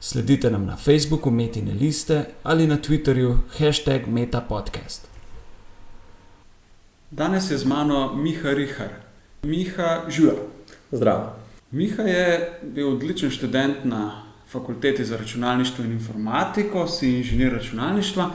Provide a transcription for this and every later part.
Sledite nam na Facebooku Metine liste ali na Twitterju hashtag MetaPodcast. Danes je z mano Miha Rihar. Miha Žuja. Zdravo. Miha je bil odličen študent na fakulteti za računalništvo in informatiko, si inženir računalništva.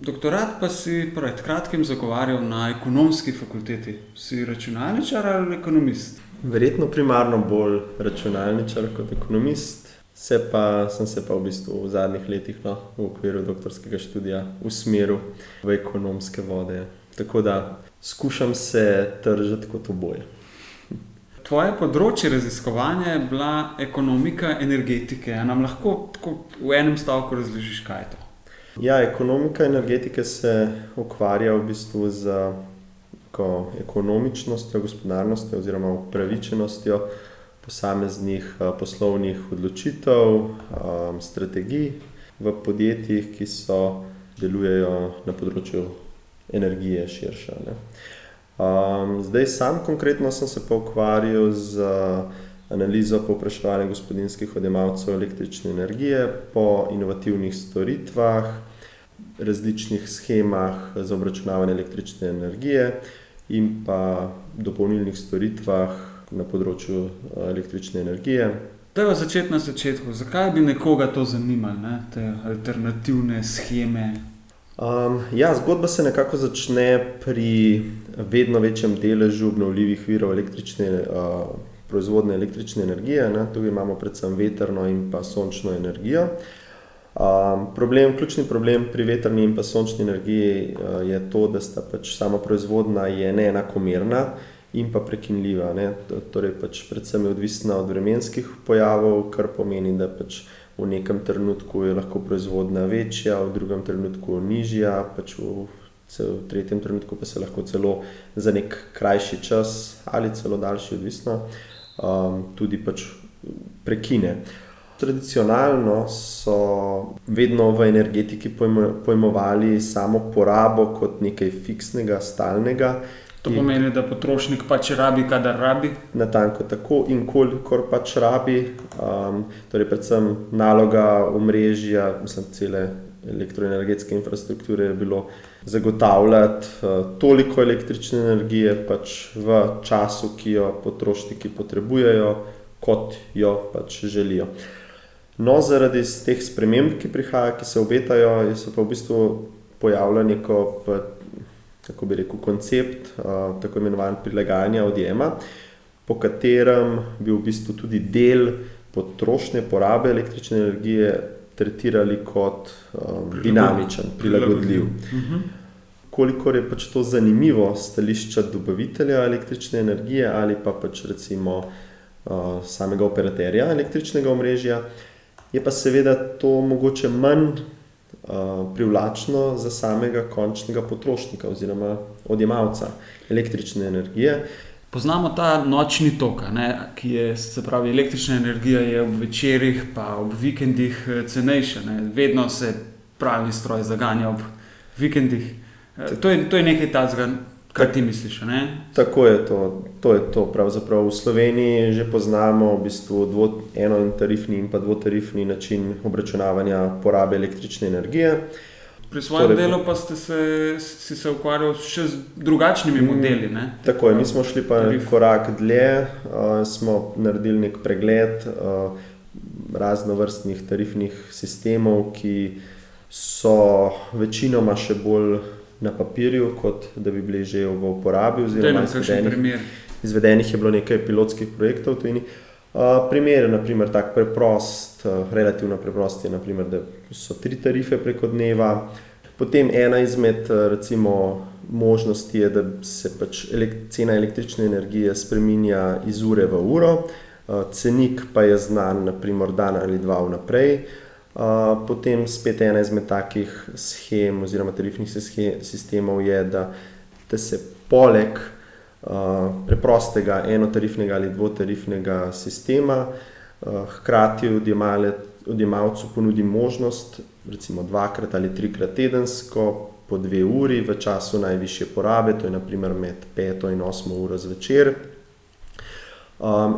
Doktorat pa si pred kratkim zagovarjal na ekonomski fakulteti. Si računalničar ali ekonomist? Verjetno primarno bolj računalničar kot ekonomist. Se pa, sem se pa v bistvu v zadnjih letih no, v okviru doktorskega študija usmeril v ekonomske vode. Tako da skušam se držati kot oboje. Tvoje področje raziskovanja je bila ekonomika energetike. A nam lahko v enem stavku razložiš, kaj je to? Ja, ekonomika energetike se ukvarja v bistvu z ekonomičnostjo, gospodarnostjo oziroma upravičenostjo posameznih poslovnih odločitev, strategij v podjetjih, ki so delujejo na področju energije širše. Zdaj, sam konkretno sem se pa ukvarjal z analizo povpraševanja gospodinjskih odjemalcev električne energije po inovativnih storitvah, različnih shemah za obračunavanje električne energije in pa dopolnilnih storitvah na področju električne energije. Dajva začeti na začetku. Zakaj bi nekoga to zanimalo, ne? te alternativne sheme? Um, ja, zgodba se nekako začne pri vedno večjem deležu obnovljivih virov električne, uh, proizvodnje električne energije. Ne? Tukaj imamo predvsem vetrno in pa sončno energijo. Um, problem, ključni problem pri vetrni in pa sončni energiji uh, je to, da sta pač sama proizvodnja neenakomerna in pa prekinljiva. Ne? Torej, pač predvsem je odvisna od vremenskih pojavov, kar pomeni, da pač v nekem trenutku je lahko proizvodnja večja, v drugem trenutku nižja, pač v, v tretjem trenutku pa se lahko celo za nek krajši čas ali celo daljši, odvisno, um, tudi pač prekine. Tradicionalno so vedno v energetiki pojmovali samo porabo kot nekaj fiksnega, stalnega, To pomeni, da potrošnik pač rabi, kadar rabi. Na tanko tako in kolikor pač rabi. Um, torej, predvsem naloga omrežja, mislim, cele elektroenergetske infrastrukture je bilo zagotavljati uh, toliko električne energije pač v času, ki jo potrošniki potrebujejo, kot jo pač želijo. No, zaradi teh sprememb, ki prihajajo, ki se obetajo, se pa v bistvu pojavlja neko kako bi rekel, koncept tako imenovanega prilagajanja odjema, po katerem bi v bistvu tudi del potrošnje, porabe električne energije tretirali kot um, dinamičen, prilagodljiv. Mhm. Kolikor je pač to zanimivo stališča dobavitelja električne energije ali pa pač recimo uh, samega operaterja električnega omrežja, je pa seveda to mogoče manj privlačno za samega končnega potrošnika oziroma odjemalca električne energije. Poznamo ta nočni tok, ne, ki je, se pravi, električna energija je ob večerjih, pa ob vikendih e, cenejša. Ne. Vedno se pravi stroj zaganja ob vikendih. E, to je, to je nekaj takega, Kaj ti misliš? Ne? Tako je to. To, je to. Pravzaprav v Sloveniji že poznamo v bistvu dvo, eno tarifni in pa dvotarifni način obračunavanja porabe električne energije. Pri svojem torej, delu pa ste se, si se ukvarjali še z drugačnimi mm, modeli. Ne? Tako je, mi smo šli pa Tarif. korak dlje, uh, smo naredili nek pregled uh, raznovrstnih tarifnih sistemov, ki so večinoma še bolj na papirju, kot da bi bili že v uporabi. Izvedenih, izvedenih je bilo nekaj pilotskih projektov. Uh, primer je naprimer, tak preprost, uh, relativno preprost, je, naprimer, da so tri tarife preko dneva. Potem ena izmed recimo, možnosti je, da se pač elek cena električne energije spremenja iz ure v uro, uh, cenik pa je znan, naprimer, dan ali dva vnaprej. Potem spet ena izmed takih schem oziroma tarifnih sistemov je, da, da se poleg preprostega enotarifnega ali dvotarifnega sistema hkrati odjemalcu ponudi možnost, recimo dvakrat ali trikrat tedensko, po dve uri v času najvišje porabe, to je naprimer med peto in osmo uro zvečer.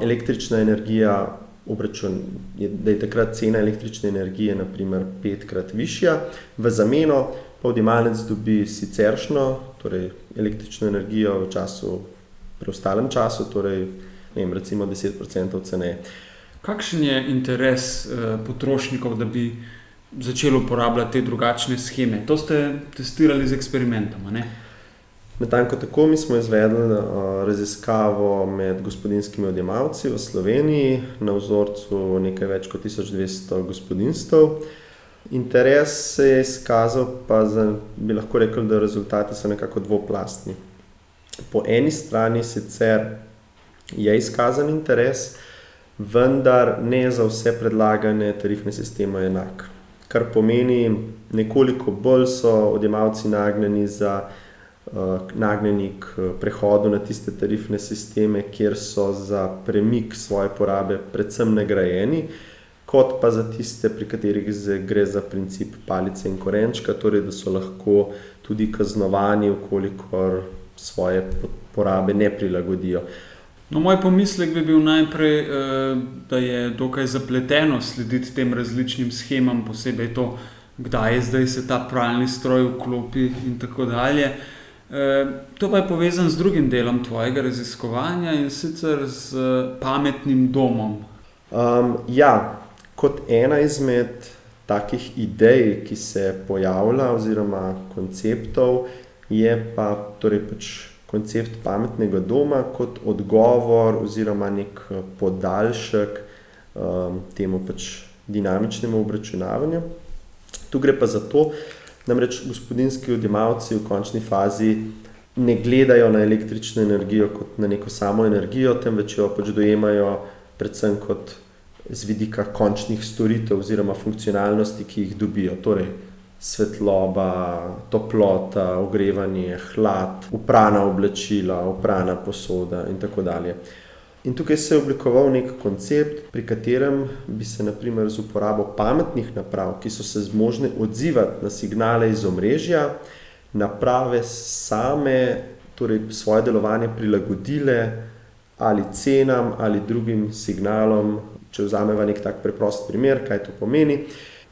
Električna energija obračun, da je takrat cena električne energije naprimer petkrat višja, v zameno pa odjemalec dobi siceršnjo, torej električno energijo v času, preostalem času, torej vem, recimo deset procentov ceneje. Kakšen je interes potrošnikov, da bi začeli uporabljati te drugačne sheme? To ste testirali z eksperimentom? Natanko tako, mi smo izvedli raziskavo med gospodinjskimi odjemalci v Sloveniji na vzorcu nekaj več kot tisoč dvesto gospodinjstev. Interes se je izkazal pa za, bi lahko rekli, da rezultati so nekako dvoplastni. Po eni strani sicer je izkazan interes, vendar ne za vse predlagane tarifne sisteme enak. Kar pomeni, nekoliko bolj so odjemalci nagnjeni za, nagnjeni k prehodu na tiste tarifne sisteme, kjer so za premik svoje porabe predvsem nagrajeni, kot pa za tiste, pri katerih gre za princip palice in korenčka, torej da so lahko tudi kaznovani, v kolikor svoje porabe ne prilagodijo. No, moj pomislek bi bil najprej, da je dokaj zapleteno slediti tem različnim shemam, posebej to, kdaj zdaj se ta pralni stroj vklopi in tako dalje. To pa je povezano z drugim delom tvojega raziskovanja, in sicer s pametnim domom. ja. Kot ena izmed takih idej, ki se pojavlja, oziroma konceptov, je pa torej pač koncept pametnega doma kot odgovor oziroma neki podaljšek, temu pač dinamičnemu obračunavanju. Tu gre pa za to, namreč gospodinjski odjemalci v končni fazi ne gledajo na električno energijo kot na neko samo energijo, temveč jo pač dojemajo predvsem kot z vidika končnih storitev oziroma funkcionalnosti, ki jih dobijo. Torej svetloba, toplota, ogrevanje, hlad, oprana oblačila, oprana posoda in tako dalje. In tukaj se je oblikoval neki koncept, pri katerem bi se na primer z uporabo pametnih naprav, ki so se zmožne odzivati na signale iz omrežja, naprave same torej svoje delovanje prilagodile ali cenam ali drugim signalom. Če vzameva neki tak preprost primer, kaj to pomeni.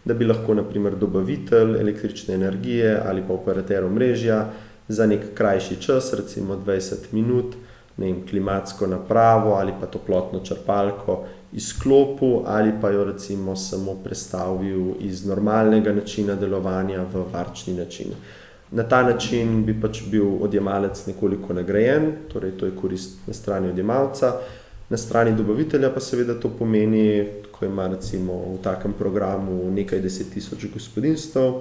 Da bi lahko na primer dobavitelj električne energije ali pa operater omrežja za neki krajši čas, recimo dvajset minut, ne vem, klimatsko napravo ali pa toplotno črpalko izklopil ali pa jo recimo samo prestavil iz normalnega načina delovanja v varčni način. Na ta način bi pač bil odjemalec nekoliko nagrajen, torej to je korist na strani odjemalca, na strani dobavitelja pa seveda to pomeni, ko ima recimo v takem programu nekaj deset tisoč gospodinjstev,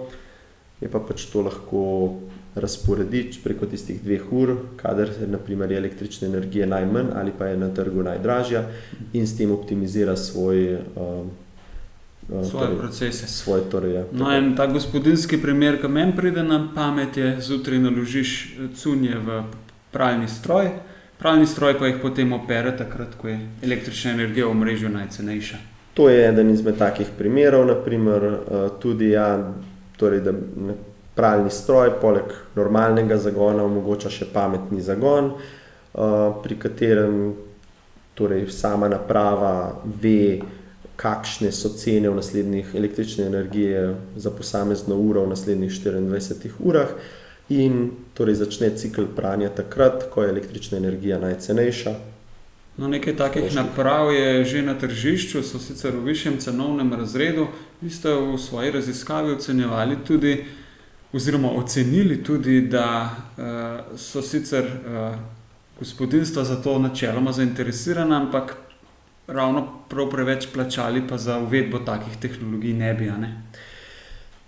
je pa pač to lahko razporedi preko tistih dveh ur, kadar na primer je električne energije najmanj ali pa je na trgu najdražja, in s tem optimizira svoj, Svoje procese. Svoj torej, ja. No, en tak gospodinjski primer, ke meni pride na pamet, je zjutraj naložiš cunje v pralni stroj, pralni stroj pa jih potem opere takrat, ko je električna energija v omrežju najcenejša. To je eden izmed takih primerov, na primer, tudi, ja, torej da pralni stroj poleg normalnega zagona omogoča še pametni zagon, pri katerem torej sama naprava ve, kakšne so cene v naslednjih, električne energije za posamezno uro v naslednjih štiriindvajsetih urah. In torej začne cikel pranja takrat, ko je električna energija najcenejša. No, nekaj takih naprav je že na tržišču, so sicer v višjem cenovnem razredu. Vi ste v svoji raziskavi ocenjevali tudi oziroma ocenili tudi, da, so sicer, gospodinjstva za to načeloma zainteresirana, ampak ravno prav preveč plačali pa za uvedbo takih tehnologij ne bi, ne?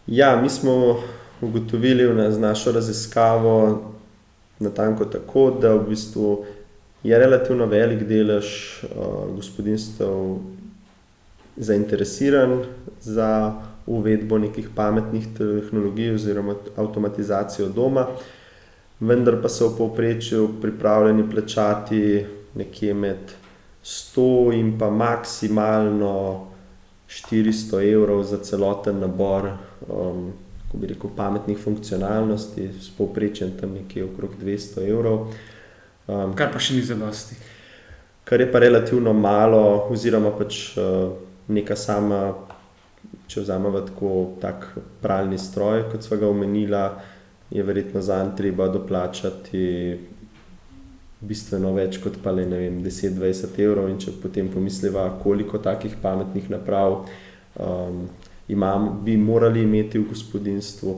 Ja, mi smo ugotovili z našo raziskavo natanko tako, da v bistvu je relativno velik delež, gospodinjstev zainteresiran za uvedbo nekih pametnih tehnologij oziroma avtomatizacijo doma, vendar pa so v povprečju pripravljeni plačati nekje med 100 in pa maksimalno 400 evrov za celoten nabor. Um, Ko bi rekel, pametnih funkcionalnosti, s povprečjem tam nekje okrog 200 evrov. Um, kar pa še ni za dosti. Kar je pa relativno malo, oziroma pač uh, neka sama če vzamemo tako tak pralni stroj, kot smo ga omenili, je verjetno za en treba doplačati bistveno več kot pa le 10-20 evrov. In če potem pomisliva, koliko takih pametnih naprav um, imam, bi morali imeti v gospodinstvu,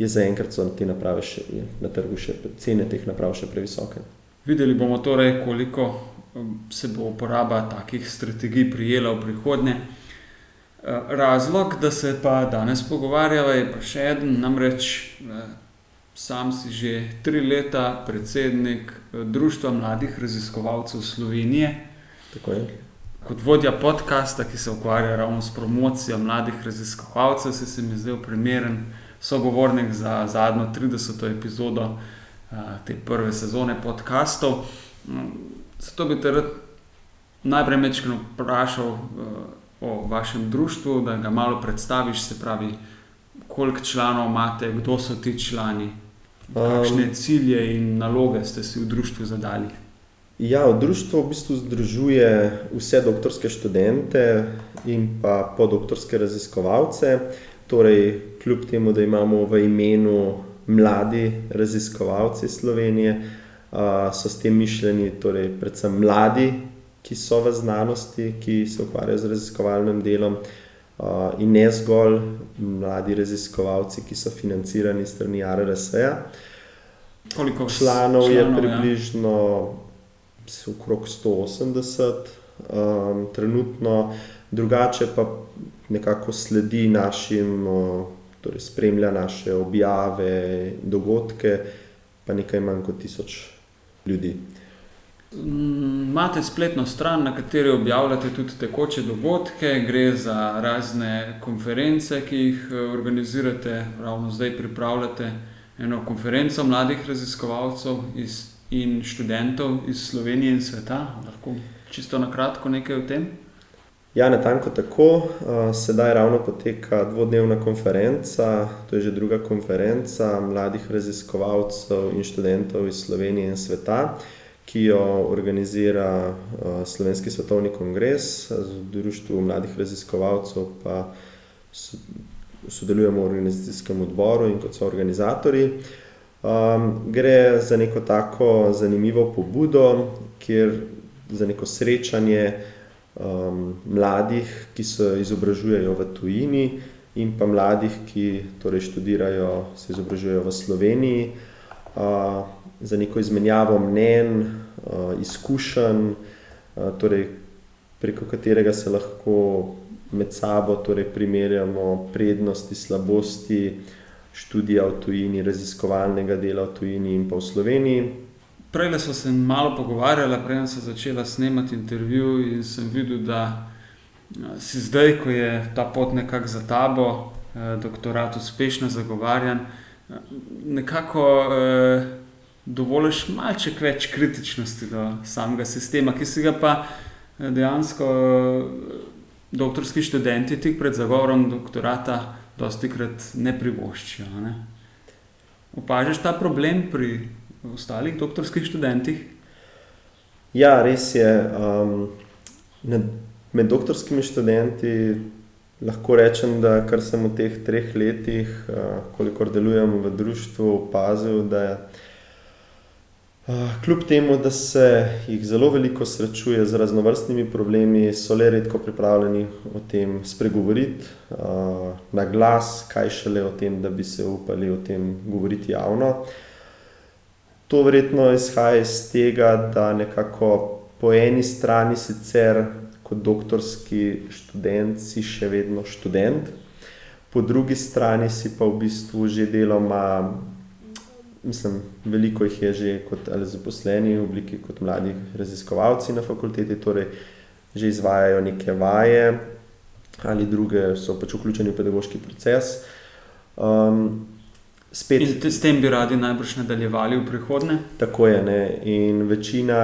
je zaenkrat so te naprave še na trgu, še cene teh naprav še previsoke. Videli bomo torej, koliko um, se bo uporaba takih strategij prijela v prihodnje. Eh, razlog, da se pa danes pogovarjava, je pa še en, namreč eh, sam si že tri leta predsednik eh, Društva mladih raziskovalcev Slovenije. Kot vodja podcasta, ki se ukvarja ravno s promocijo mladih raziskovalcev, se, se mi zdel primeren sogovornik za zadnjo 30. epizodo te prve sezone podcastov. Mm, zato bi te najprej večkrat vprašal, o vašem društvu, da ga malo predstaviš, se pravi, koliko članov imate, kdo so ti člani, kakšne um, cilje in naloge ste si v društvu zadali. Ja, v društvu v bistvu združuje vse doktorske študente in pa podoktorske raziskovalce. Torej, kljub temu, da imamo v imenu mladi raziskovalci Slovenije, so s tem mišljeni torej, predvsem mladi ki so v znanosti, ki se ukvarjajo z raziskovalnim delom, uh, in ne zgolj mladi raziskovalci, ki so financirani strani RRS-a. Koliko članov, članov je ja. približno ja. okrog 180, um, trenutno, drugače pa nekako sledi našim, uh, torej spremlja naše objave, dogodke, pa nekaj manj kot tisoč ljudi. Imate spletno stran, na kateri objavljate tudi tekoče dogodke, gre za razne konference, ki jih eh, organizirate. Ravno zdaj pripravljate eno konferenco mladih raziskovalcev iz, in študentov iz Slovenije in sveta. Lahko čisto na kratko nekaj o tem. Ja, na tanko tako. Sedaj ravno poteka dvodnevna konferenca, to je že druga konferenca mladih raziskovalcev in študentov iz Slovenije in sveta ki jo organizira uh, Slovenski svetovni kongres z Društvom mladih raziskovalcev, pa sodelujemo v organizacijskem odboru in kot so organizatori. Um, gre za neko tako zanimivo pobudo, kjer za neko srečanje mladih, ki se izobražujejo v tujini, in pa mladih, ki torej študirajo, se izobražujejo v Sloveniji. Uh, za neko izmenjavo mnen, uh, izkušenj, uh, torej preko katerega se lahko med sabo torej primerjamo prednosti, slabosti študija v tujini, raziskovalnega dela v tujini in pa v Sloveniji. Prej smo se malo pogovarjali, prej sem začela snemati intervju in sem videl, da si zdaj, ko je ta pot nekako za tabo, doktorat uspešno zagovarjan, nekako eh, dovoliš malček več kritičnosti do samega sistema, ki si ga pa eh, dejansko eh, doktorski študenti tik pred zagovorom doktorata dosti krat ne privoščijo. Ne? Opažaš ta problem pri ostalih doktorskih študentih? Ja, res je. Um, med doktorskimi študenti lahko rečem, da kar sem v teh treh letih, uh, kolikor delujem v društvu, opazil, da je Kljub temu, da se jih zelo veliko srečuje z raznovrstnimi problemi, so le redko pripravljeni o tem spregovoriti na glas, kaj šele o tem, da bi se upali o tem govoriti javno. To verjetno izhaja iz tega, da nekako po eni strani sicer kot doktorski študent si še vedno študent, po drugi strani si pa v bistvu že deloma mislim, veliko jih je že kot zaposleni v obliki kot mladi raziskovalci na fakulteti, torej že izvajajo neke vaje, ali druge so pač vključeni v pedagoški proces. Um, spet, in s tem bi radi najbrž nadaljevali v prihodnje? Tako je. Ne? In večina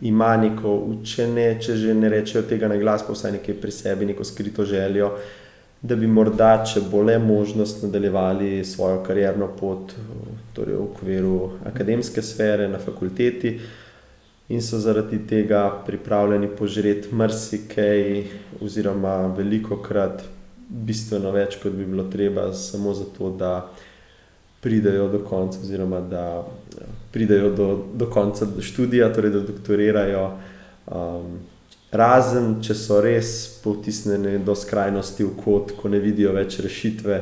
ima neko učenje, če že ne rečejo tega na glas, pa vsaj nekaj pri sebi, neko skrito željo, da bi morda, če bo le možnost, nadaljevali svojo karjerno pot torej v okviru akademske sfere na fakulteti. In so zaradi tega pripravljeni požreti marsikaj, oziroma veliko krat bistveno več, kot bi bilo treba, samo zato, da pridejo do konca, oziroma da pridejo do, do konca študija, torej da doktorirajo. Um, razen, če so res potisnjeni do skrajnosti v kot, ko ne vidijo več rešitve,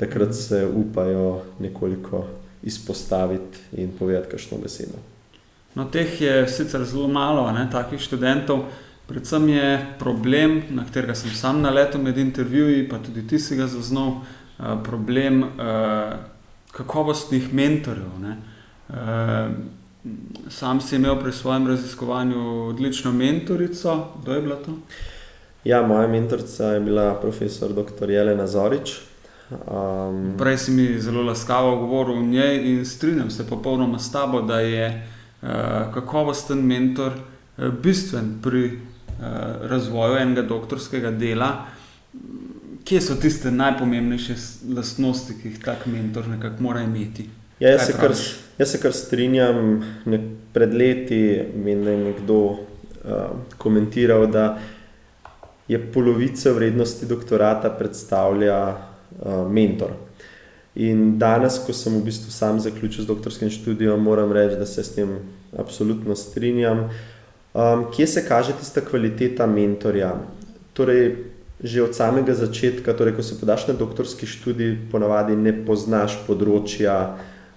takrat se upajo nekoliko izpostaviti in povedati kakšno besedo. No, teh je sicer zelo malo, ne, takih študentov. Predvsem je problem, na katerega sem sam naletel med intervjuji, pa tudi ti si ga zaznal, uh, problem uh, kakovostnih mentorjev. Uh, sam si imel pri svojem raziskovanju odlično mentorico. Kdo je bila to? Ja, moja mentorica je bila profesor dr. Jelena Zorič. Um, Prej si mi zelo laskavo govoril o njej in strinjam se popolnoma s tabo, da je uh, kakovosten mentor uh, bistven pri razvoju enega doktorskega dela. Kje so tiste najpomembnejše lastnosti, ki jih tak mentor nekako mora imeti? Ja, jaz, se kar, jaz se kar strinjam. Ne, pred leti mi je nekdo uh, komentiral, da je polovica vrednosti doktorata predstavlja uh, mentor. In danes, ko sem v bistvu sam zaključil z doktorskim študijem, moram reči, da se s tem absolutno strinjam. Um, kje se kaže tista kvaliteta mentorja? Torej, že od samega začetka, torej, ko se podaš na doktorski študij, ponavadi ne poznaš področja,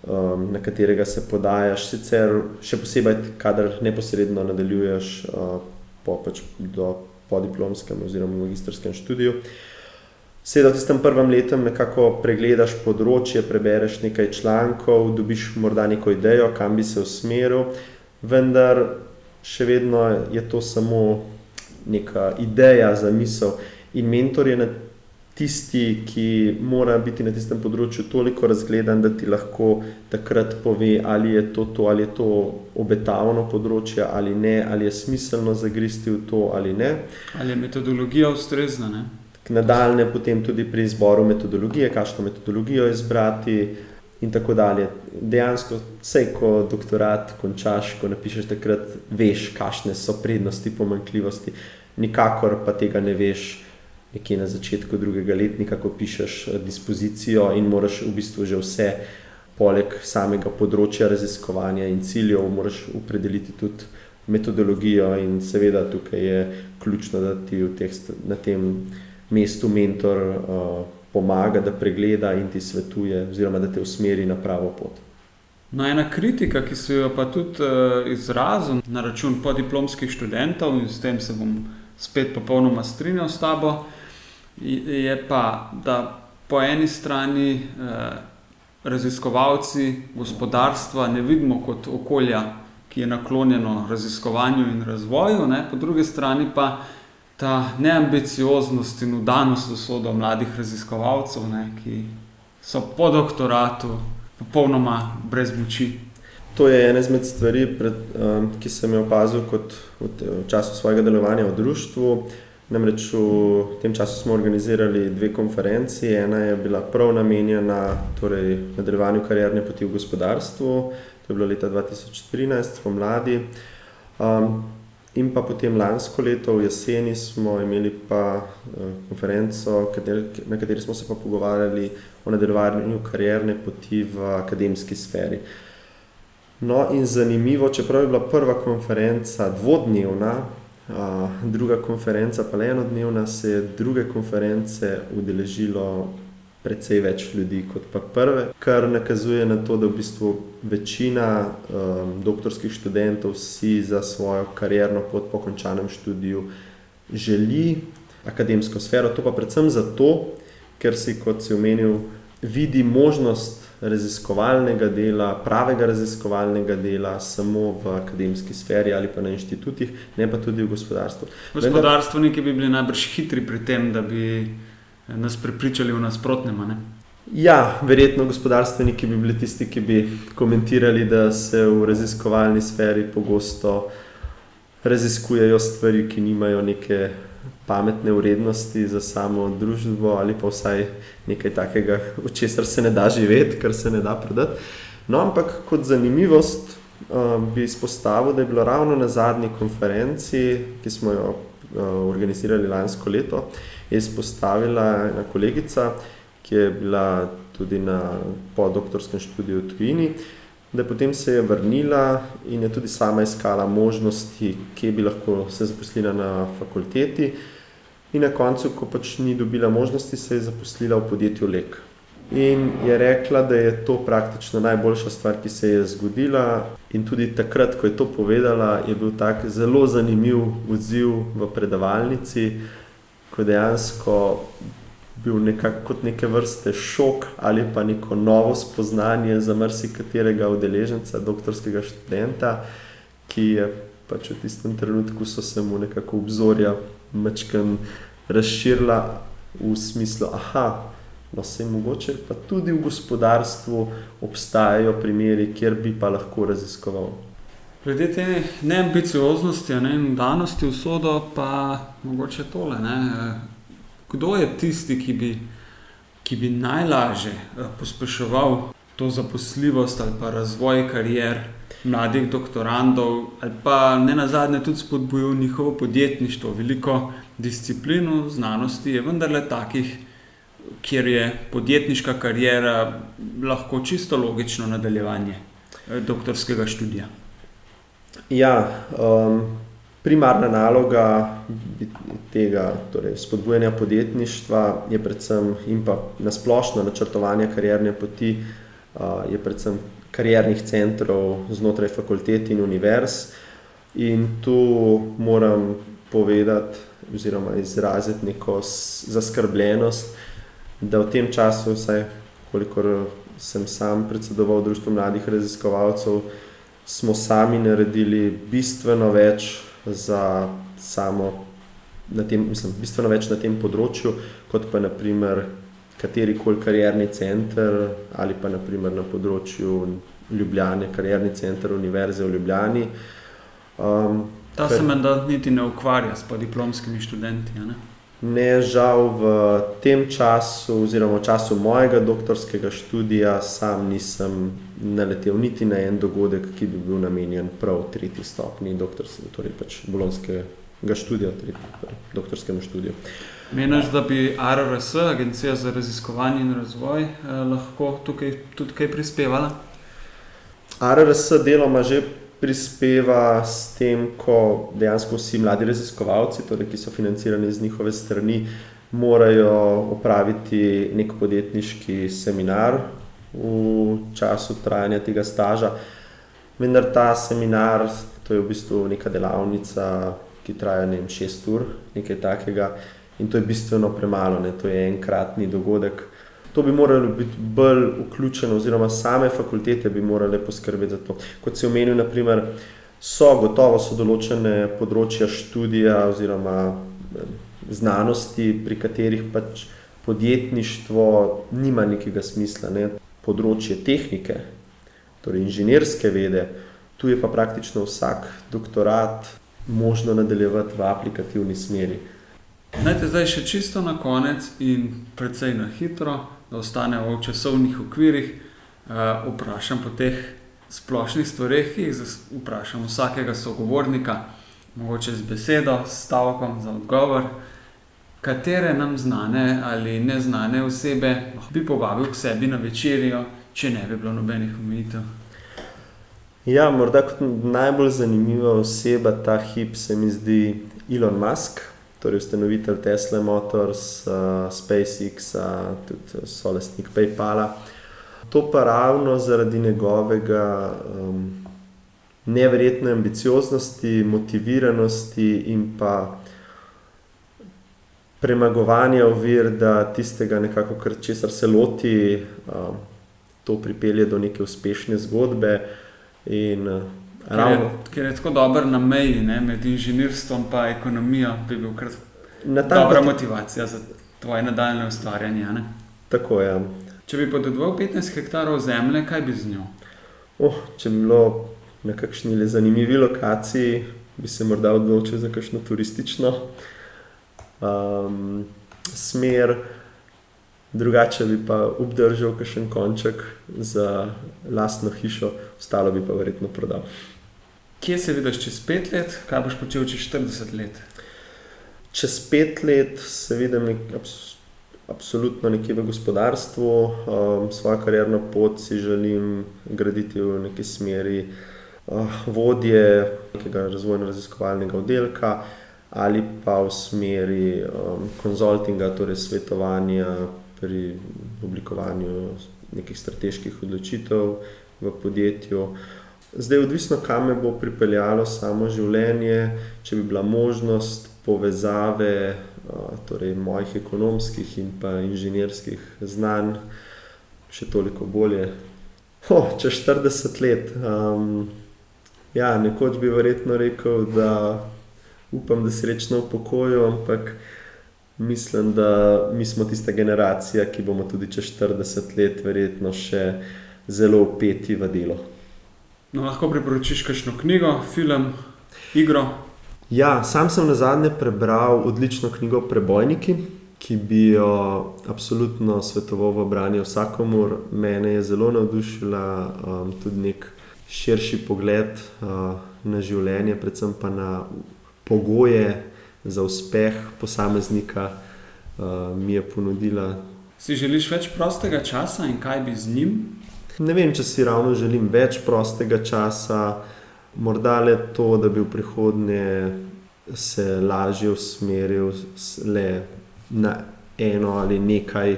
um, na katerega se podajaš, sicer še posebej, kadar neposredno nadaljuješ uh, po, pač do podiplomskem oziroma magistrskem študiju. Sedaj v tistem prvem letu nekako pregledaš področje, prebereš nekaj člankov, dobiš morda neko idejo, kam bi se usmeril, vendar še vedno je to samo neka ideja za misel. In mentor je na tisti, ki mora biti na tistem področju toliko razgledan, da ti lahko takrat pove, ali je to, to ali je to obetavno področje ali ne, ali je smiselno zagristi v to ali ne. Ali je metodologija ustrezna? Ne? Nadaljne potem tudi pri izboru metodologije, kakšno metodologijo izbrati. In tako dalje. Dejansko, vse, ko doktorat končaš, ko napišeš, takrat veš, kakšne so prednosti, pomanjkljivosti, nikakor pa tega ne veš, nekje na začetku drugega letnika, ko pišeš eh, dispozicijo in moraš v bistvu že vse, poleg samega področja raziskovanja in ciljev, moraš opredeliti tudi metodologijo, in seveda tukaj je ključno, da ti teh, na tem mestu mentor uh, pomaga, da pregleda in ti svetuje, oziroma da te usmeri na pravo pot. No, ena kritika, ki se jo pa tudi uh, izrazil na račun podiplomskih študentov, in s tem se bom spet popolnoma strinjal s tabo, uh, je pa, da po eni strani eh, raziskovalci gospodarstva ne vidimo kot okolja, ki je naklonjeno raziskovanju in razvoju, ne? po drugi strani pa ta neambicioznost in udanost do sodo mladih raziskovalcev, ne? ki so po doktoratu popolnoma brez moči. To je ena izmed stvari, pred, um, ki sem jo opazil kot v, v času svojega delovanja v društvu. Namreč v tem času smo organizirali dve konferenci. Ena je bila prav namenjena torej, nadaljevanju karierne poti v gospodarstvu, to je bilo leta 2013, spomladi. Um, in pa potem lansko leto, v jeseni, smo imeli pa uh, konferenco, na kateri smo se pa pogovarjali o nadaljevanju karierne poti v akademski sferi. No, in zanimivo, čeprav je bila prva konferenca dvodnevna, druga konferenca, pa le enodnevna, se je druge konference udeležilo precej več ljudi kot pa prve, kar nakazuje na to, da v bistvu večina um, doktorskih študentov si za svojo karjerno pot po končanem študiju želi akademsko sfero, to pa predvsem zato, ker si, kot si omenil, vidi možnost raziskovalnega dela, pravega raziskovalnega dela, samo v akademski sferi ali pa na inštitutih, ne pa tudi v gospodarstvu. Gospodarstveniki bi bili najbrž hitri pri tem, da bi nas prepričali v nasprotnem. Ja, verjetno gospodarstveniki bi bili tisti, ki bi komentirali, da se v raziskovalni sferi pogosto raziskujejo stvari, ki nimajo neke pametne vrednosti za samo družbo ali pa vsaj nekaj takega, od česar se ne da živeti, kar se ne da prodati. No, ampak kot zanimivost uh, bi izpostavil, da je bilo ravno na zadnji konferenci, ki smo jo organizirali lansko leto, izpostavila ena kolegica, ki je bila tudi na podoktorskem študiju v Tujini, da potem se je vrnila in je tudi sama iskala možnosti, kje bi lahko se zaposlila na fakulteti. In na koncu, ko pač ni dobila možnosti, se je zaposlila v podjetju Lek. In je rekla, da je to praktično najboljša stvar, ki se je zgodila. In tudi takrat, ko je to povedala, je bil tak zelo zanimiv odziv v predavalnici, ko je dejansko bil nekako neke vrste šok ali pa neko novo spoznanje za marsikaterega udeleženca, doktorskega študenta, ki je pač v tistem trenutku so se mu nekako obzorja mačken razširila v smislu, aha, no se mogoče pa tudi v gospodarstvu obstajajo primeri, kjer bi pa lahko raziskoval. Glede te neambicioznosti ne, in danosti v sodo, pa mogoče tole. Ne, kdo je tisti, ki bi, ki bi najlažje eh, pospeševal to zaposljivost ali pa razvoj karier mladih doktorandov, ali pa ne na zadnje tudi spodbujal njihovo podjetništvo. Veliko disciplin v znanosti je vendarle takih, kjer je podjetniška karijera lahko čisto logično nadaljevanje eh, doktorskega študija. Ja, um, primarna naloga tega torej spodbujanja podjetništva je predvsem in pa nasplošno načrtovanje karierne poti, je predvsem kariernih centrov znotraj fakultet in univerz. In tu moram povedati oziroma izraziti neko zaskrbljenost, da v tem času, vsaj kolikor sem sam predsedoval Društvu mladih raziskovalcev, smo sami naredili bistveno več za samo, tem, mislim, bistveno več na tem področju, kot pa naprimer kateri koli karjerni center ali pa naprimer na področju Ljubljane, karjerni center Univerze v Ljubljani. Um, Ta se menda niti ne ukvarja s diplomskimi študenti. Ne? Ne, žal v tem času, oziroma v času mojega doktorskega študija, sam nisem naletel niti na en dogodek, ki bi bil namenjen prav tretji stopni doktorskega, torej pač bolonskega študija, tretji, doktorskemu študiju. Meniš, da bi RRS, Agencija za raziskovanje in razvoj, eh, lahko tukaj tudi kaj prispevala? RRS deloma že prispeva s tem, ko dejansko vsi mladi raziskovalci, torej, ki so financirani z njihove strani, morajo opraviti nek podjetniški seminar v času trajanja tega staža. Vendar ta seminar, to je v bistvu neka delavnica, ki traja ne vem, šest ur, nekaj takega, in to je bistveno premalo, ne? to je enkratni dogodek. To bi moralo biti bolj vključeno, oziroma same fakultete bi morale poskrbeti za to. Kot se omenil, naprimer, so gotovo so določene področja študija oziroma znanosti, pri katerih pač podjetništvo nima nekega smisla. Ne? področje tehnike, torej inženirske vede, tu je pa praktično vsak doktorat možno nadaljevati v aplikativni smeri. Najte zdaj še čisto na konec in precej na hitro, da ostane v časovnih okvirih, uh, vprašam po teh splošnih stvareh, ki jih vprašam vsakega sogovornika, mogoče z besedo, s stavkom za odgovor katere nam znane ali neznane osebe bi povabil k sebi na večerjo, če ne bi bilo nobenih omejitev. Ja, morda kot najbolj zanimiva oseba ta hip se mi zdi Elon Musk, torej ustanovitelj Tesla Motors, uh, SpaceX, uh, tudi solastnik PayPala. To pa ravno zaradi njegovega um, neverjetne ambicioznosti, motiviranosti in pa premagovanja ovir, da tistega nekako, česar se loti, um, to pripelje do neke uspešne zgodbe. In, Ker je, ker je tako dober na meji ne, med inženirstvom in ekonomijo, bi bil kar dobra motivacija za tvoje nadaljne ustvarjanje. Ne? Tako je. Ja. Če bi podedoval 15 hektarov zemlje, kaj bi z njo? Oh, če bi bilo na kakšni zanimivi lokaciji, bi se morda odločil za kakšno turistično um, smer, drugače bi pa obdržal kakšen konček za lastno hišo, ostalo bi pa verjetno prodal. Kje se vidiš čez pet let, kaj boš počel čez 40 let? Čez pet let se vidim nek, abs, absolutno nekje v gospodarstvu, um, svojo karjerno pot si želim graditi v neki smeri uh, vodje nekega razvojno-raziskovalnega oddelka ali pa v smeri um, konzultinga, torej svetovanja pri oblikovanju nekih strateških odločitev v podjetju. Zdaj, odvisno, kam me bo pripeljalo samo življenje, če bi bila možnost povezave torej mojih ekonomskih in pa inženirskih znanj, še toliko bolje. Oh, čez 40 let. Um, ja, nekoč bi verjetno rekel, da upam, da srečno upokojijo, ampak mislim, da mi smo tista generacija, ki bomo tudi čez 40 let verjetno še zelo upeti v delo. No, lahko priporočiš kakšno knjigo, film, igro? Ja, sam sem na zadnje prebral odlično knjigo Prebojniki, ki bi jo absolutno svetoval v branje vsakomur. Mene je zelo navdušila um, tudi nek širši pogled uh, na življenje, predvsem pa na pogoje za uspeh posameznika, uh, mi je ponudila. Si želiš več prostega časa in kaj bi z njim? Ne vem, če si ravno želim več prostega časa, morda le to, da bi v prihodnje se lažje usmeril le na eno ali nekaj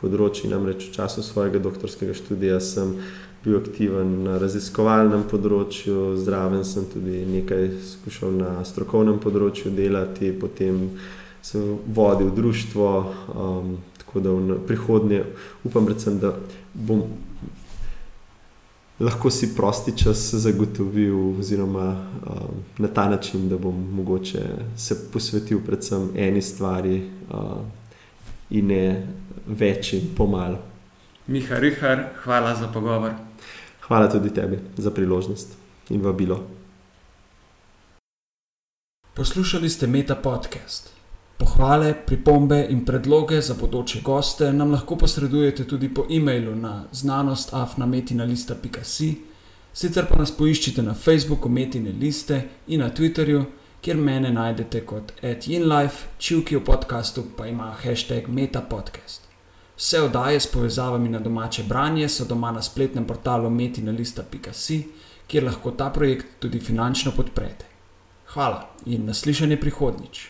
področji. Namreč v času svojega doktorskega študija sem bil aktiven na raziskovalnem področju, zraven sem tudi nekaj skušal na strokovnem področju delati, potem sem vodil društvo. Um, tako da v prihodnje upam, predvsem, da bom lahko si prosti čas zagotovil, oziroma uh, na ta način, da bom mogoče se posvetil predvsem eni stvari uh, in ne več in pomalo. Miha Rihar, hvala za pogovor. Hvala tudi tebi za priložnost in vabilo. Poslušali ste Meta podcast. Pohvale, pripombe in predloge za bodoče goste nam lahko posredujete tudi po e-mailu na znanostafnametina.com, sicer pa nas poiščite na Facebooku Metine liste in na Twitterju, kjer mene najdete kot @inlife, čivki v podkastu pa ima hashtag metapodcast. Vse oddaje s povezavami na domače branje so doma na spletnem portalu metina.com, kjer lahko ta projekt tudi finančno podprete. Hvala in naslišanje prihodnjič.